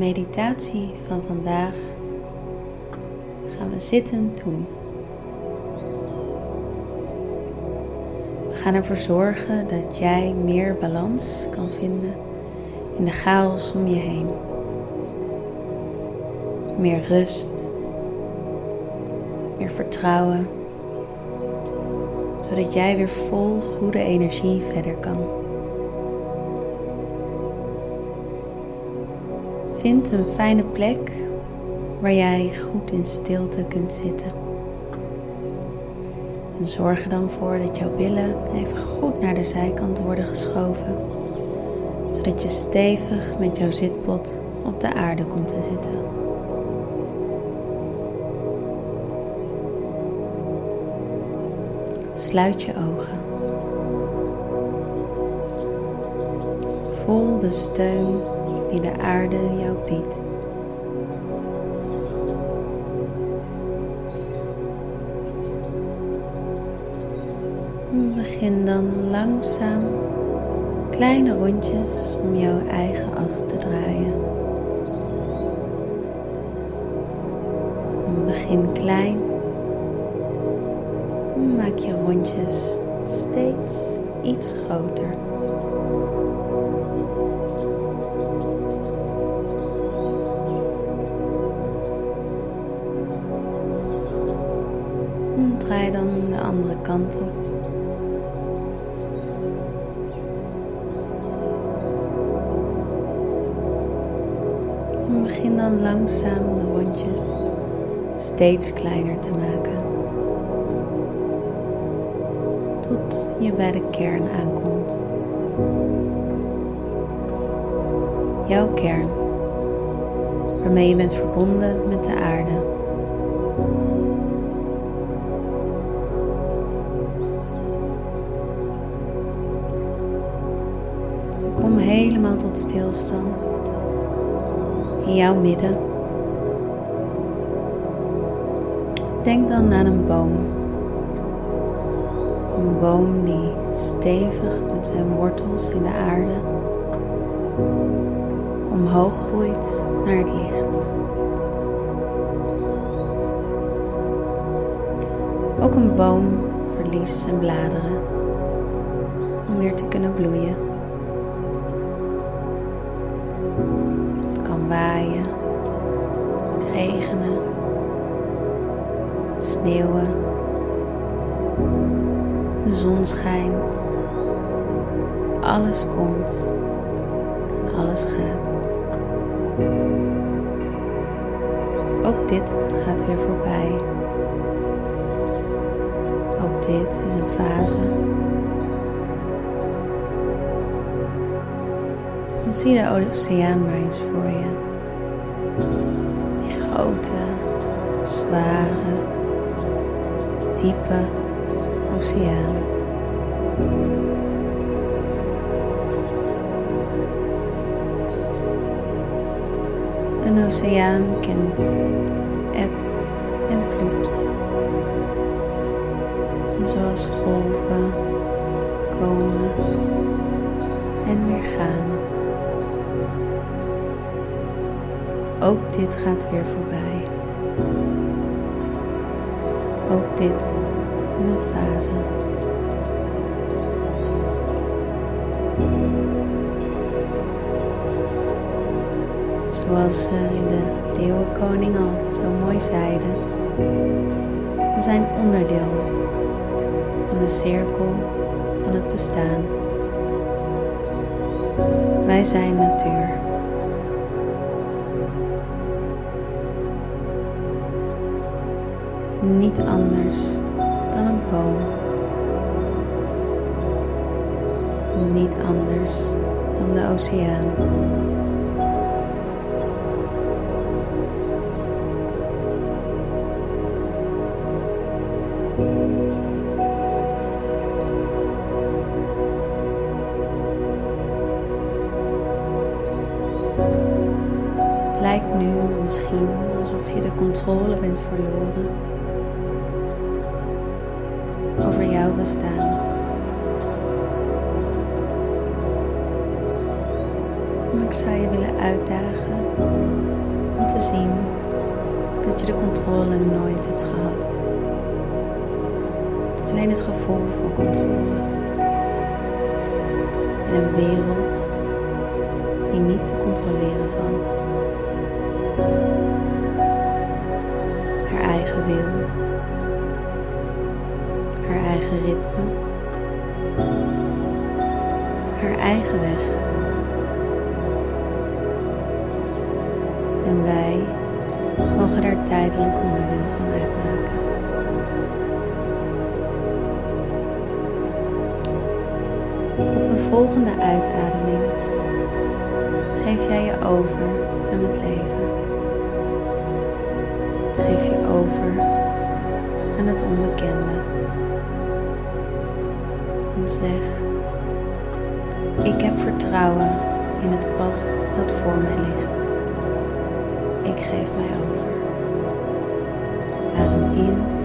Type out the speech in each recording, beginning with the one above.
meditatie van vandaag gaan we zittend doen. We gaan ervoor zorgen dat jij meer balans kan vinden in de chaos om je heen. Meer rust, meer vertrouwen, zodat jij weer vol goede energie verder kan. Vind een fijne plek waar jij goed in stilte kunt zitten. En zorg er dan voor dat jouw billen even goed naar de zijkant worden geschoven, zodat je stevig met jouw zitpot op de aarde komt te zitten. Sluit je ogen. Voel de steun die de aarde jou biedt. Begin dan langzaam kleine rondjes om jouw eigen as te draaien. Begin klein. Maak je rondjes steeds iets groter. En begin dan langzaam de rondjes steeds kleiner te maken. Tot je bij de kern aankomt. Jouw kern, waarmee je bent verbonden met de aarde. Stilstand in jouw midden. Denk dan aan een boom. Een boom die stevig met zijn wortels in de aarde omhoog groeit naar het licht. Ook een boom verliest zijn bladeren om weer te kunnen bloeien. De zon schijnt. Alles komt en alles gaat. Ook dit gaat weer voorbij. Ook dit is een fase. Zie de oceaan maar eens voor je. Die grote, zware, diepe oceaan. Een oceaan kent eb en vloed. Zoals golven komen en weer gaan. Ook dit gaat weer voorbij. Ook dit is een fase. Zoals ze in de Leeuwenkoning al zo mooi zeiden. We zijn onderdeel van de cirkel van het bestaan. Wij zijn natuur. Niet anders dan een boom. Niet anders dan de oceaan. Lijkt nu misschien alsof je de controle bent verloren bestaan. Maar ik zou je willen uitdagen om te zien dat je de controle nooit hebt gehad. Alleen het gevoel van controle. In een wereld die niet te controleren valt. Haar eigen wil. Haar eigen ritme. Haar eigen weg. En wij mogen daar tijdelijk onderdeel van uitmaken. Op een volgende uitademing geef jij je over aan het leven. Geef je over aan het onbekende. Zeg, ik heb vertrouwen in het pad dat voor mij ligt. Ik geef mij over. Adem in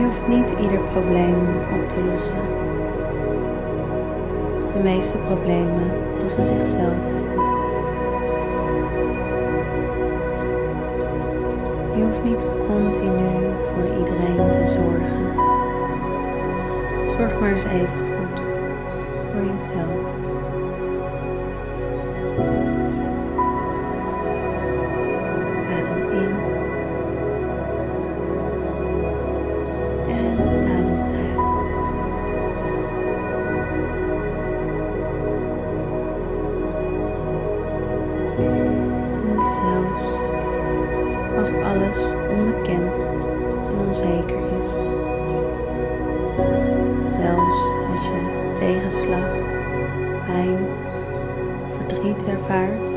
Je hoeft niet ieder probleem op te lossen. De meeste problemen lossen zichzelf. Je hoeft niet continu voor iedereen te zorgen. Zorg maar eens even goed voor jezelf. Tegenslag, pijn, verdriet ervaart,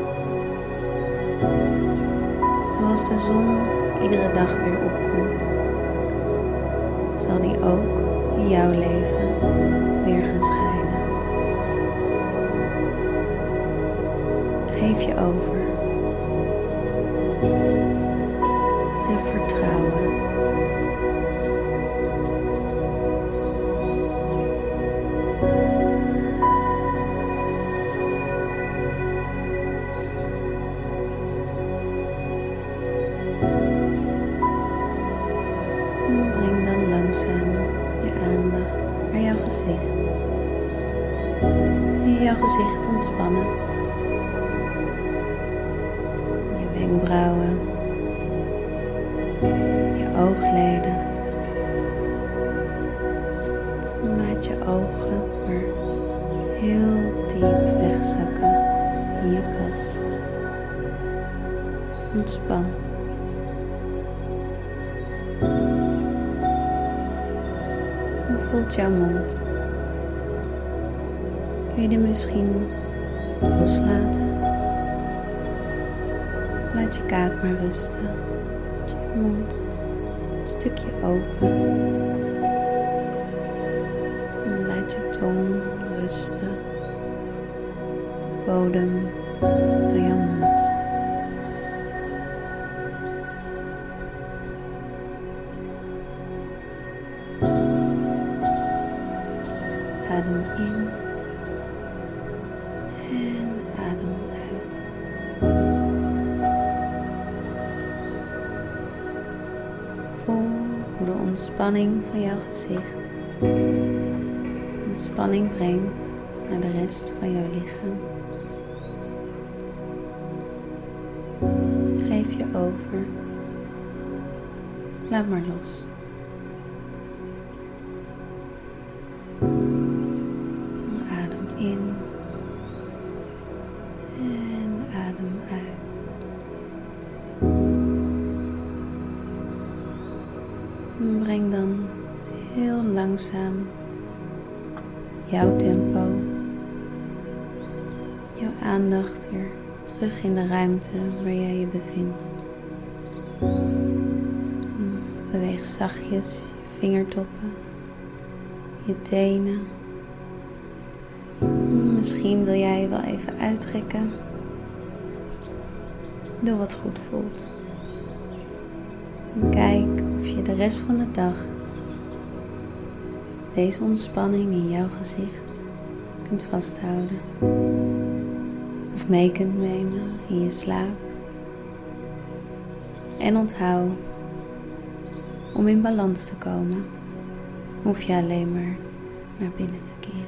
zoals de zon iedere dag weer opkomt, zal die ook in jouw leven weer gaan schijnen. Geef je over. Aandacht naar jouw gezicht. En jouw gezicht ontspannen. Je wenkbrauwen. Je oogleden. En laat je ogen maar heel diep wegzakken in je kas. Ontspan. Jouw mond? Kun je die misschien loslaten? Laat je kaak maar rusten. Je mond een stukje open. En laat je tong rusten. De bodem jouw mond. De ontspanning van jouw gezicht ontspanning brengt naar de rest van jouw lichaam. Geef je over. Laat maar los. Jouw tempo jouw aandacht weer terug in de ruimte waar jij je bevindt. Beweeg zachtjes je vingertoppen, je tenen. Misschien wil jij je wel even uittrekken. Doe wat goed voelt. kijk of je de rest van de dag deze ontspanning in jouw gezicht kunt vasthouden. Of mee kunt nemen in je slaap. En onthoud, om in balans te komen, hoef je alleen maar naar binnen te keren.